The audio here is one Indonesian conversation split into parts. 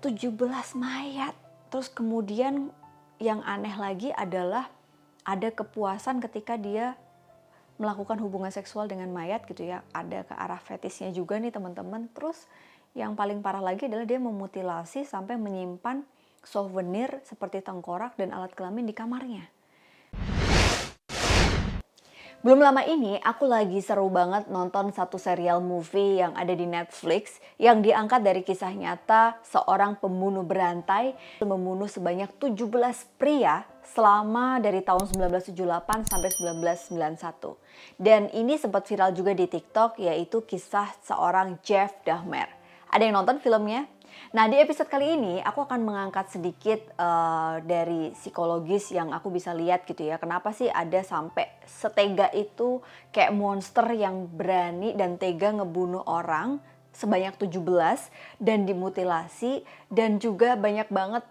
17 mayat. Terus kemudian yang aneh lagi adalah ada kepuasan ketika dia melakukan hubungan seksual dengan mayat gitu ya. Ada ke arah fetisnya juga nih teman-teman. Terus yang paling parah lagi adalah dia memutilasi sampai menyimpan souvenir seperti tengkorak dan alat kelamin di kamarnya. Belum lama ini aku lagi seru banget nonton satu serial movie yang ada di Netflix yang diangkat dari kisah nyata seorang pembunuh berantai membunuh sebanyak 17 pria selama dari tahun 1978 sampai 1991. Dan ini sempat viral juga di TikTok yaitu kisah seorang Jeff Dahmer. Ada yang nonton filmnya? Nah di episode kali ini aku akan mengangkat sedikit uh, dari psikologis yang aku bisa lihat gitu ya. Kenapa sih ada sampai setega itu kayak monster yang berani dan tega ngebunuh orang sebanyak 17 dan dimutilasi dan juga banyak banget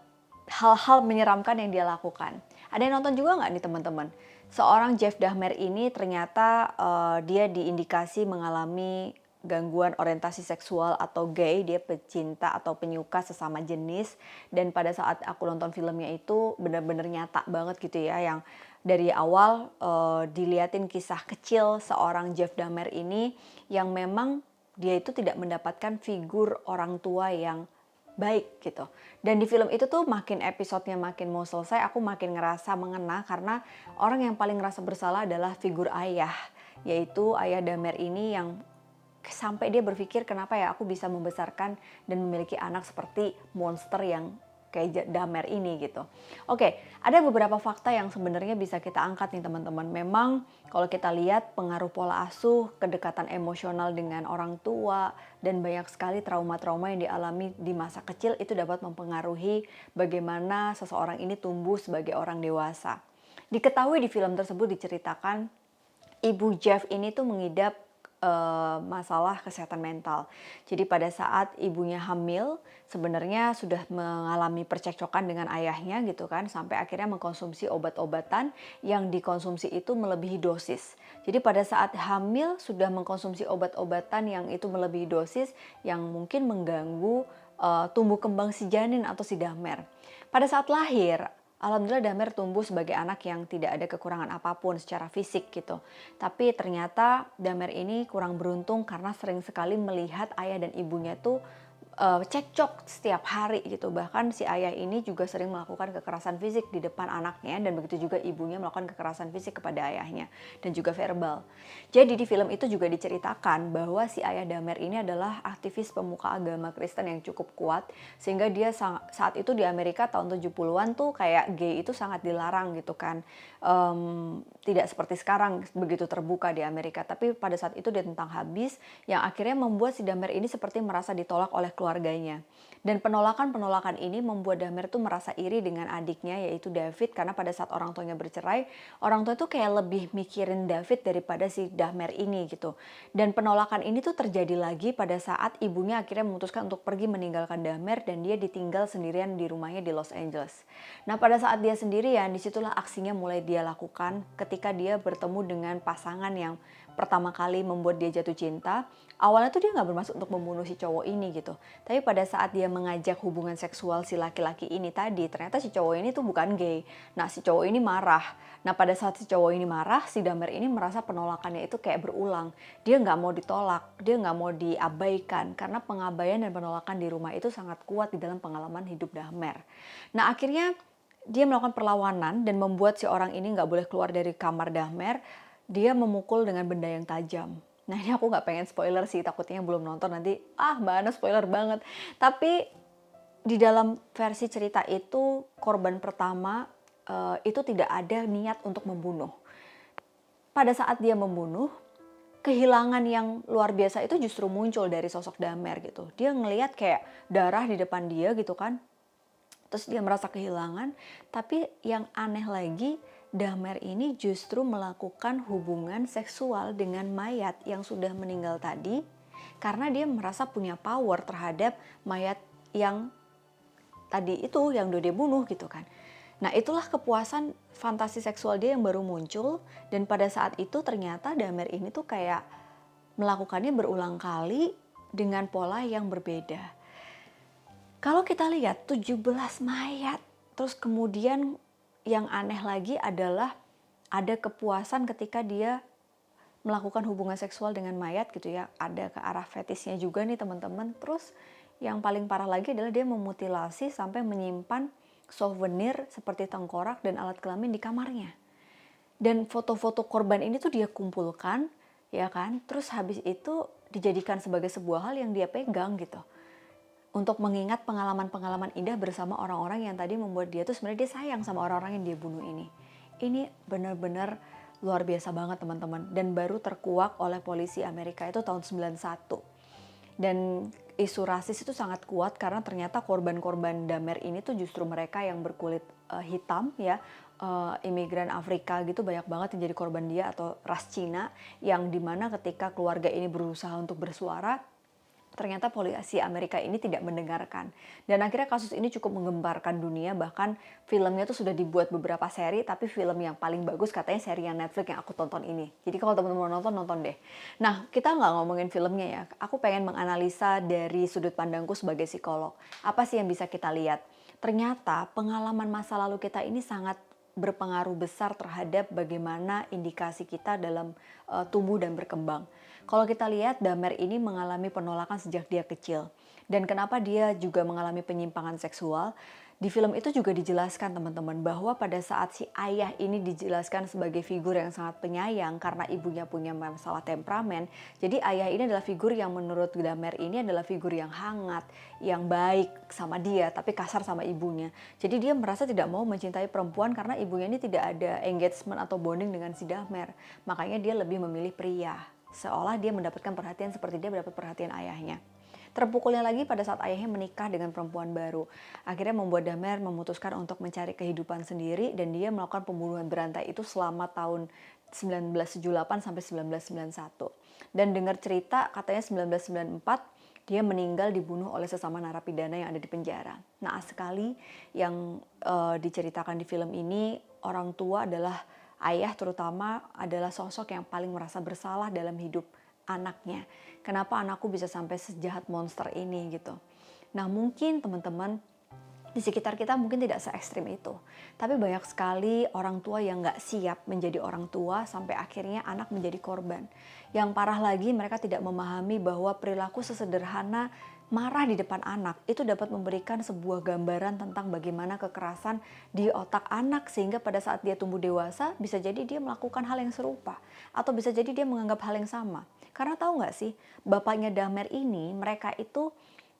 hal-hal menyeramkan yang dia lakukan. Ada yang nonton juga nggak nih teman-teman? Seorang Jeff Dahmer ini ternyata uh, dia diindikasi mengalami gangguan orientasi seksual atau gay, dia pecinta atau penyuka sesama jenis dan pada saat aku nonton filmnya itu benar-benar nyata banget gitu ya yang dari awal uh, diliatin kisah kecil seorang Jeff Dahmer ini yang memang dia itu tidak mendapatkan figur orang tua yang baik gitu. Dan di film itu tuh makin episodenya makin mau selesai, aku makin ngerasa mengena karena orang yang paling ngerasa bersalah adalah figur ayah, yaitu ayah Damer ini yang sampai dia berpikir kenapa ya aku bisa membesarkan dan memiliki anak seperti monster yang kayak Damer ini gitu. Oke, ada beberapa fakta yang sebenarnya bisa kita angkat nih teman-teman. Memang kalau kita lihat pengaruh pola asuh, kedekatan emosional dengan orang tua, dan banyak sekali trauma-trauma yang dialami di masa kecil itu dapat mempengaruhi bagaimana seseorang ini tumbuh sebagai orang dewasa. Diketahui di film tersebut diceritakan ibu Jeff ini tuh mengidap uh, masalah kesehatan mental. Jadi pada saat ibunya hamil sebenarnya sudah mengalami percekcokan dengan ayahnya gitu kan sampai akhirnya mengkonsumsi obat-obatan yang dikonsumsi itu melebihi dosis. Jadi pada saat hamil sudah mengkonsumsi obat-obatan yang itu melebihi dosis yang mungkin mengganggu uh, tumbuh kembang si janin atau si damer. Pada saat lahir Alhamdulillah Damer tumbuh sebagai anak yang tidak ada kekurangan apa pun secara fisik gitu. Tapi ternyata Damer ini kurang beruntung karena sering sekali melihat ayah dan ibunya tuh uh, cekcok setiap hari gitu. Bahkan si ayah ini juga sering melakukan kekerasan fisik di depan anaknya dan begitu juga ibunya melakukan kekerasan fisik kepada ayahnya dan juga verbal. Jadi di film itu juga diceritakan bahwa si ayah Damer ini adalah aktivis pemuka agama Kristen yang cukup kuat sehingga dia saat itu di Amerika tahun 70-an tuh kayak gay itu sangat dilarang gitu kan. Um, tidak seperti sekarang begitu terbuka di Amerika, tapi pada saat itu dia tentang habis yang akhirnya membuat si Damer ini seperti merasa ditolak oleh keluarga keluarganya. Dan penolakan-penolakan ini membuat Damer tuh merasa iri dengan adiknya yaitu David karena pada saat orang tuanya bercerai, orang tua tuh kayak lebih mikirin David daripada si Damer ini gitu. Dan penolakan ini tuh terjadi lagi pada saat ibunya akhirnya memutuskan untuk pergi meninggalkan Damer dan dia ditinggal sendirian di rumahnya di Los Angeles. Nah pada saat dia sendirian di situlah aksinya mulai dia lakukan ketika dia bertemu dengan pasangan yang pertama kali membuat dia jatuh cinta, awalnya tuh dia nggak bermaksud untuk membunuh si cowok ini gitu. Tapi pada saat dia mengajak hubungan seksual si laki-laki ini tadi, ternyata si cowok ini tuh bukan gay. Nah si cowok ini marah. Nah pada saat si cowok ini marah, si Damer ini merasa penolakannya itu kayak berulang. Dia nggak mau ditolak, dia nggak mau diabaikan karena pengabaian dan penolakan di rumah itu sangat kuat di dalam pengalaman hidup Damer. Nah akhirnya dia melakukan perlawanan dan membuat si orang ini nggak boleh keluar dari kamar Dahmer dia memukul dengan benda yang tajam. Nah ini aku nggak pengen spoiler sih, takutnya belum nonton nanti, ah mbak Ana spoiler banget. Tapi di dalam versi cerita itu korban pertama uh, itu tidak ada niat untuk membunuh. Pada saat dia membunuh, kehilangan yang luar biasa itu justru muncul dari sosok Damer gitu. Dia ngelihat kayak darah di depan dia gitu kan. Terus dia merasa kehilangan, tapi yang aneh lagi Damer ini justru melakukan hubungan seksual dengan mayat yang sudah meninggal tadi karena dia merasa punya power terhadap mayat yang tadi itu yang udah dia bunuh gitu kan. Nah itulah kepuasan fantasi seksual dia yang baru muncul dan pada saat itu ternyata Damer ini tuh kayak melakukannya berulang kali dengan pola yang berbeda. Kalau kita lihat 17 mayat, terus kemudian yang aneh lagi adalah ada kepuasan ketika dia melakukan hubungan seksual dengan mayat gitu ya. Ada ke arah fetisnya juga nih teman-teman. Terus yang paling parah lagi adalah dia memutilasi sampai menyimpan souvenir seperti tengkorak dan alat kelamin di kamarnya. Dan foto-foto korban ini tuh dia kumpulkan, ya kan? Terus habis itu dijadikan sebagai sebuah hal yang dia pegang gitu untuk mengingat pengalaman-pengalaman indah bersama orang-orang yang tadi membuat dia tuh sebenarnya dia sayang sama orang-orang yang dia bunuh ini. Ini benar-benar luar biasa banget teman-teman dan baru terkuak oleh polisi Amerika itu tahun 91. Dan isu rasis itu sangat kuat karena ternyata korban-korban Damer ini tuh justru mereka yang berkulit uh, hitam ya, uh, imigran Afrika gitu banyak banget yang jadi korban dia atau ras Cina yang di mana ketika keluarga ini berusaha untuk bersuara ternyata polisi Amerika ini tidak mendengarkan. Dan akhirnya kasus ini cukup menggemparkan dunia, bahkan filmnya tuh sudah dibuat beberapa seri, tapi film yang paling bagus katanya seri yang Netflix yang aku tonton ini. Jadi kalau teman-teman nonton, nonton deh. Nah, kita nggak ngomongin filmnya ya, aku pengen menganalisa dari sudut pandangku sebagai psikolog. Apa sih yang bisa kita lihat? Ternyata pengalaman masa lalu kita ini sangat berpengaruh besar terhadap bagaimana indikasi kita dalam uh, tumbuh dan berkembang. Kalau kita lihat Damer ini mengalami penolakan sejak dia kecil. Dan kenapa dia juga mengalami penyimpangan seksual? Di film itu juga dijelaskan teman-teman bahwa pada saat si ayah ini dijelaskan sebagai figur yang sangat penyayang karena ibunya punya masalah temperamen. Jadi ayah ini adalah figur yang menurut Damer ini adalah figur yang hangat, yang baik sama dia tapi kasar sama ibunya. Jadi dia merasa tidak mau mencintai perempuan karena ibunya ini tidak ada engagement atau bonding dengan si Damer. Makanya dia lebih memilih pria seolah dia mendapatkan perhatian seperti dia mendapat perhatian ayahnya. Terpukulnya lagi pada saat ayahnya menikah dengan perempuan baru. Akhirnya membuat Damer memutuskan untuk mencari kehidupan sendiri dan dia melakukan pembunuhan berantai itu selama tahun 1978 sampai 1991. Dan dengar cerita katanya 1994 dia meninggal dibunuh oleh sesama narapidana yang ada di penjara. Nah, sekali yang uh, diceritakan di film ini orang tua adalah ayah terutama adalah sosok yang paling merasa bersalah dalam hidup anaknya. Kenapa anakku bisa sampai sejahat monster ini gitu. Nah mungkin teman-teman di sekitar kita mungkin tidak se ekstrim itu. Tapi banyak sekali orang tua yang nggak siap menjadi orang tua sampai akhirnya anak menjadi korban. Yang parah lagi mereka tidak memahami bahwa perilaku sesederhana marah di depan anak itu dapat memberikan sebuah gambaran tentang bagaimana kekerasan di otak anak sehingga pada saat dia tumbuh dewasa bisa jadi dia melakukan hal yang serupa atau bisa jadi dia menganggap hal yang sama. Karena tahu nggak sih bapaknya Damer ini mereka itu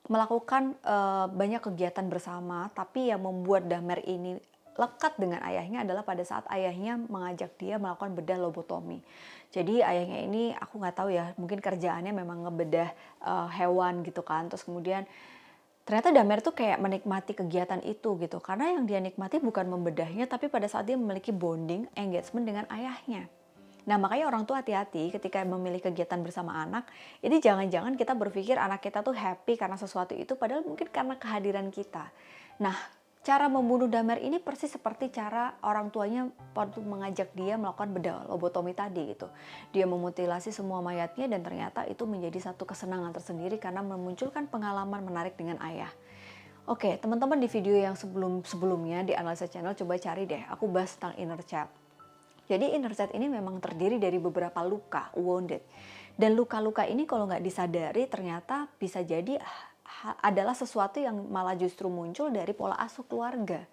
melakukan uh, banyak kegiatan bersama tapi yang membuat Damer ini lekat dengan ayahnya adalah pada saat ayahnya mengajak dia melakukan bedah lobotomi. Jadi ayahnya ini aku nggak tahu ya, mungkin kerjaannya memang ngebedah uh, hewan gitu kan. Terus kemudian ternyata Damer tuh kayak menikmati kegiatan itu gitu. Karena yang dia nikmati bukan membedahnya, tapi pada saat dia memiliki bonding, engagement dengan ayahnya. Nah makanya orang tua hati-hati ketika memilih kegiatan bersama anak, ini jangan-jangan kita berpikir anak kita tuh happy karena sesuatu itu, padahal mungkin karena kehadiran kita. Nah Cara membunuh Damer ini persis seperti cara orang tuanya waktu mengajak dia melakukan bedah lobotomi tadi gitu. Dia memutilasi semua mayatnya dan ternyata itu menjadi satu kesenangan tersendiri karena memunculkan pengalaman menarik dengan ayah. Oke, teman-teman di video yang sebelum sebelumnya di analisa channel coba cari deh, aku bahas tentang inner child. Jadi inner child ini memang terdiri dari beberapa luka, wounded. Dan luka-luka ini kalau nggak disadari ternyata bisa jadi adalah sesuatu yang malah justru muncul dari pola asuh keluarga.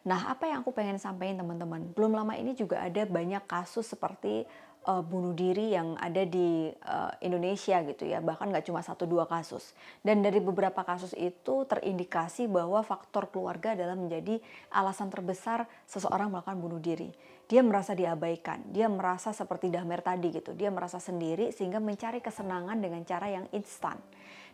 Nah, apa yang aku pengen sampaikan teman-teman? Belum lama ini juga ada banyak kasus seperti uh, bunuh diri yang ada di uh, Indonesia gitu ya, bahkan nggak cuma satu dua kasus. Dan dari beberapa kasus itu terindikasi bahwa faktor keluarga adalah menjadi alasan terbesar seseorang melakukan bunuh diri. Dia merasa diabaikan, dia merasa seperti Dahmer tadi gitu, dia merasa sendiri sehingga mencari kesenangan dengan cara yang instan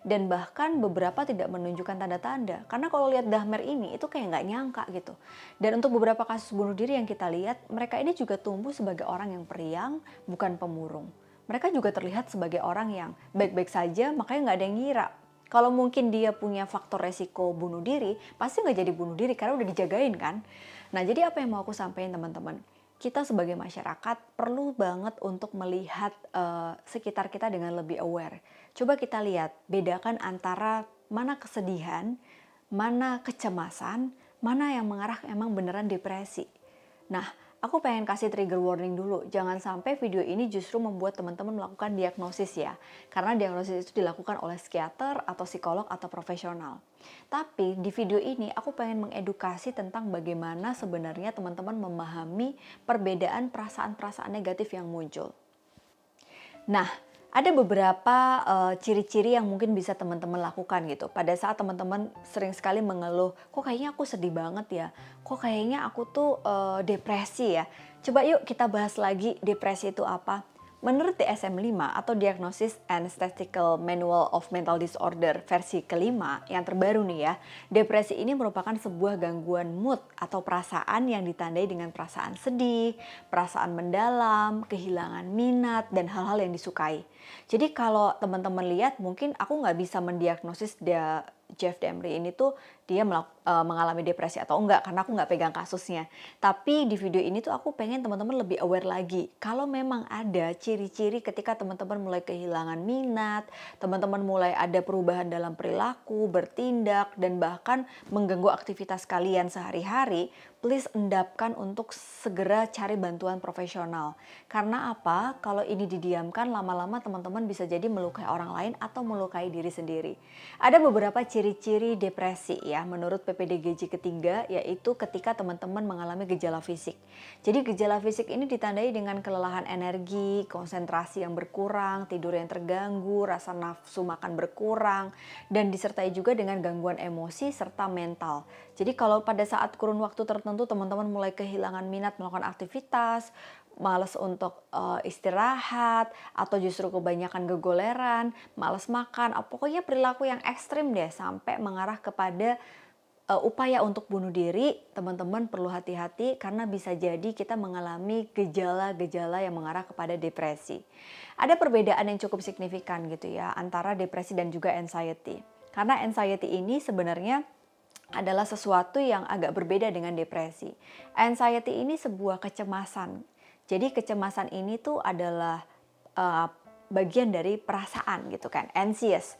dan bahkan beberapa tidak menunjukkan tanda-tanda. Karena kalau lihat Dahmer ini itu kayak nggak nyangka gitu. Dan untuk beberapa kasus bunuh diri yang kita lihat mereka ini juga tumbuh sebagai orang yang periang bukan pemurung. Mereka juga terlihat sebagai orang yang baik-baik saja makanya nggak ada yang ngira. Kalau mungkin dia punya faktor resiko bunuh diri pasti nggak jadi bunuh diri karena udah dijagain kan? Nah jadi apa yang mau aku sampaikan teman-teman kita sebagai masyarakat perlu banget untuk melihat uh, sekitar kita dengan lebih aware. Coba kita lihat, bedakan antara mana kesedihan, mana kecemasan, mana yang mengarah emang beneran depresi. Nah, aku pengen kasih trigger warning dulu. Jangan sampai video ini justru membuat teman-teman melakukan diagnosis ya. Karena diagnosis itu dilakukan oleh psikiater atau psikolog atau profesional. Tapi di video ini aku pengen mengedukasi tentang bagaimana sebenarnya teman-teman memahami perbedaan perasaan-perasaan negatif yang muncul. Nah, ada beberapa uh, ciri-ciri yang mungkin bisa teman-teman lakukan gitu. Pada saat teman-teman sering sekali mengeluh, kok kayaknya aku sedih banget ya, kok kayaknya aku tuh uh, depresi ya. Coba yuk kita bahas lagi depresi itu apa. Menurut DSM-5 atau Diagnosis and Statistical Manual of Mental Disorder versi kelima yang terbaru nih ya, depresi ini merupakan sebuah gangguan mood atau perasaan yang ditandai dengan perasaan sedih, perasaan mendalam, kehilangan minat, dan hal-hal yang disukai. Jadi kalau teman-teman lihat mungkin aku nggak bisa mendiagnosis dia Jeff Demry ini tuh dia uh, mengalami depresi atau enggak karena aku nggak pegang kasusnya. Tapi di video ini tuh aku pengen teman-teman lebih aware lagi. Kalau memang ada ciri-ciri ketika teman-teman mulai kehilangan minat, teman-teman mulai ada perubahan dalam perilaku, bertindak dan bahkan mengganggu aktivitas kalian sehari-hari, please endapkan untuk segera cari bantuan profesional. Karena apa? Kalau ini didiamkan lama-lama teman-teman bisa jadi melukai orang lain atau melukai diri sendiri. Ada beberapa ciri-ciri depresi ya menurut PPDGJ ketiga yaitu ketika teman-teman mengalami gejala fisik. Jadi gejala fisik ini ditandai dengan kelelahan energi, konsentrasi yang berkurang, tidur yang terganggu, rasa nafsu makan berkurang dan disertai juga dengan gangguan emosi serta mental. Jadi kalau pada saat kurun waktu tertentu teman-teman mulai kehilangan minat melakukan aktivitas, males untuk uh, istirahat atau justru kebanyakan gegoleran, males makan, oh, pokoknya perilaku yang ekstrim deh sampai mengarah kepada uh, upaya untuk bunuh diri, teman-teman perlu hati-hati karena bisa jadi kita mengalami gejala-gejala yang mengarah kepada depresi. Ada perbedaan yang cukup signifikan gitu ya antara depresi dan juga anxiety. Karena anxiety ini sebenarnya adalah sesuatu yang agak berbeda dengan depresi. Anxiety ini sebuah kecemasan. Jadi kecemasan ini tuh adalah uh, bagian dari perasaan gitu kan, anxious.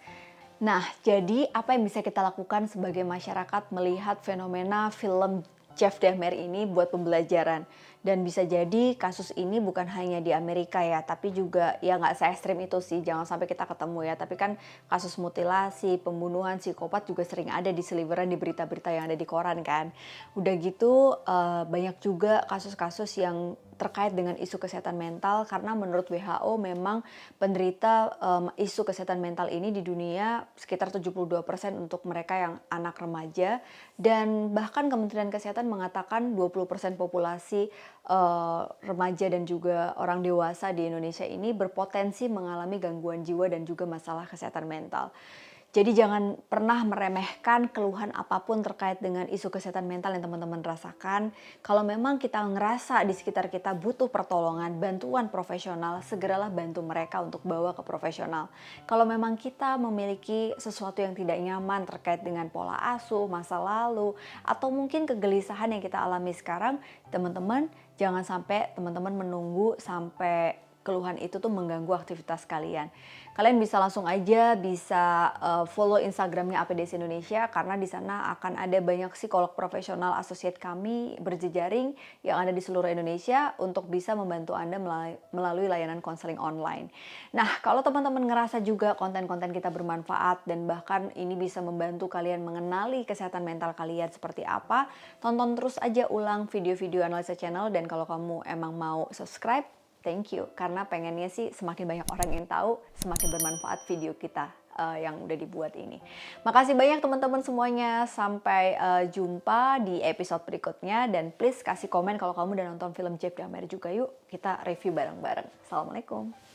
Nah, jadi apa yang bisa kita lakukan sebagai masyarakat melihat fenomena film Jeff Dahmer ini buat pembelajaran. Dan bisa jadi kasus ini bukan hanya di Amerika ya tapi juga ya nggak se ekstrim itu sih jangan sampai kita ketemu ya. Tapi kan kasus mutilasi pembunuhan psikopat juga sering ada di seliveran di berita-berita yang ada di koran kan. Udah gitu uh, banyak juga kasus-kasus yang terkait dengan isu kesehatan mental karena menurut WHO memang penderita um, isu kesehatan mental ini di dunia sekitar 72% untuk mereka yang anak remaja dan bahkan Kementerian Kesehatan mengatakan 20% populasi uh, remaja dan juga orang dewasa di Indonesia ini berpotensi mengalami gangguan jiwa dan juga masalah kesehatan mental. Jadi jangan pernah meremehkan keluhan apa pun terkait dengan isu kesehatan mental yang teman-teman rasakan. Kalau memang kita ngerasa di sekitar kita butuh pertolongan, bantuan profesional, segeralah bantu mereka untuk bawa ke profesional. Kalau memang kita memiliki sesuatu yang tidak nyaman terkait dengan pola asuh, masa lalu, atau mungkin kegelisahan yang kita alami sekarang, teman-teman jangan sampai teman-teman menunggu sampai keluhan itu tuh mengganggu aktivitas kalian. Kalian bisa langsung aja bisa uh, follow Instagramnya APDS Indonesia karena di sana akan ada banyak psikolog profesional asosiat kami berjejaring yang ada di seluruh Indonesia untuk bisa membantu Anda melalui layanan konseling online. Nah, kalau teman-teman ngerasa juga konten-konten kita bermanfaat dan bahkan ini bisa membantu kalian mengenali kesehatan mental kalian seperti apa, tonton terus aja ulang video-video analisa channel dan kalau kamu emang mau subscribe thank you karena pengennya sih semakin banyak orang yang tahu semakin bermanfaat video kita uh, yang udah dibuat ini. Makasih banyak teman-teman semuanya. Sampai uh, jumpa di episode berikutnya dan please kasih komen kalau kamu udah nonton film Jeff Dahmer juga yuk. Kita review bareng-bareng. Assalamualaikum.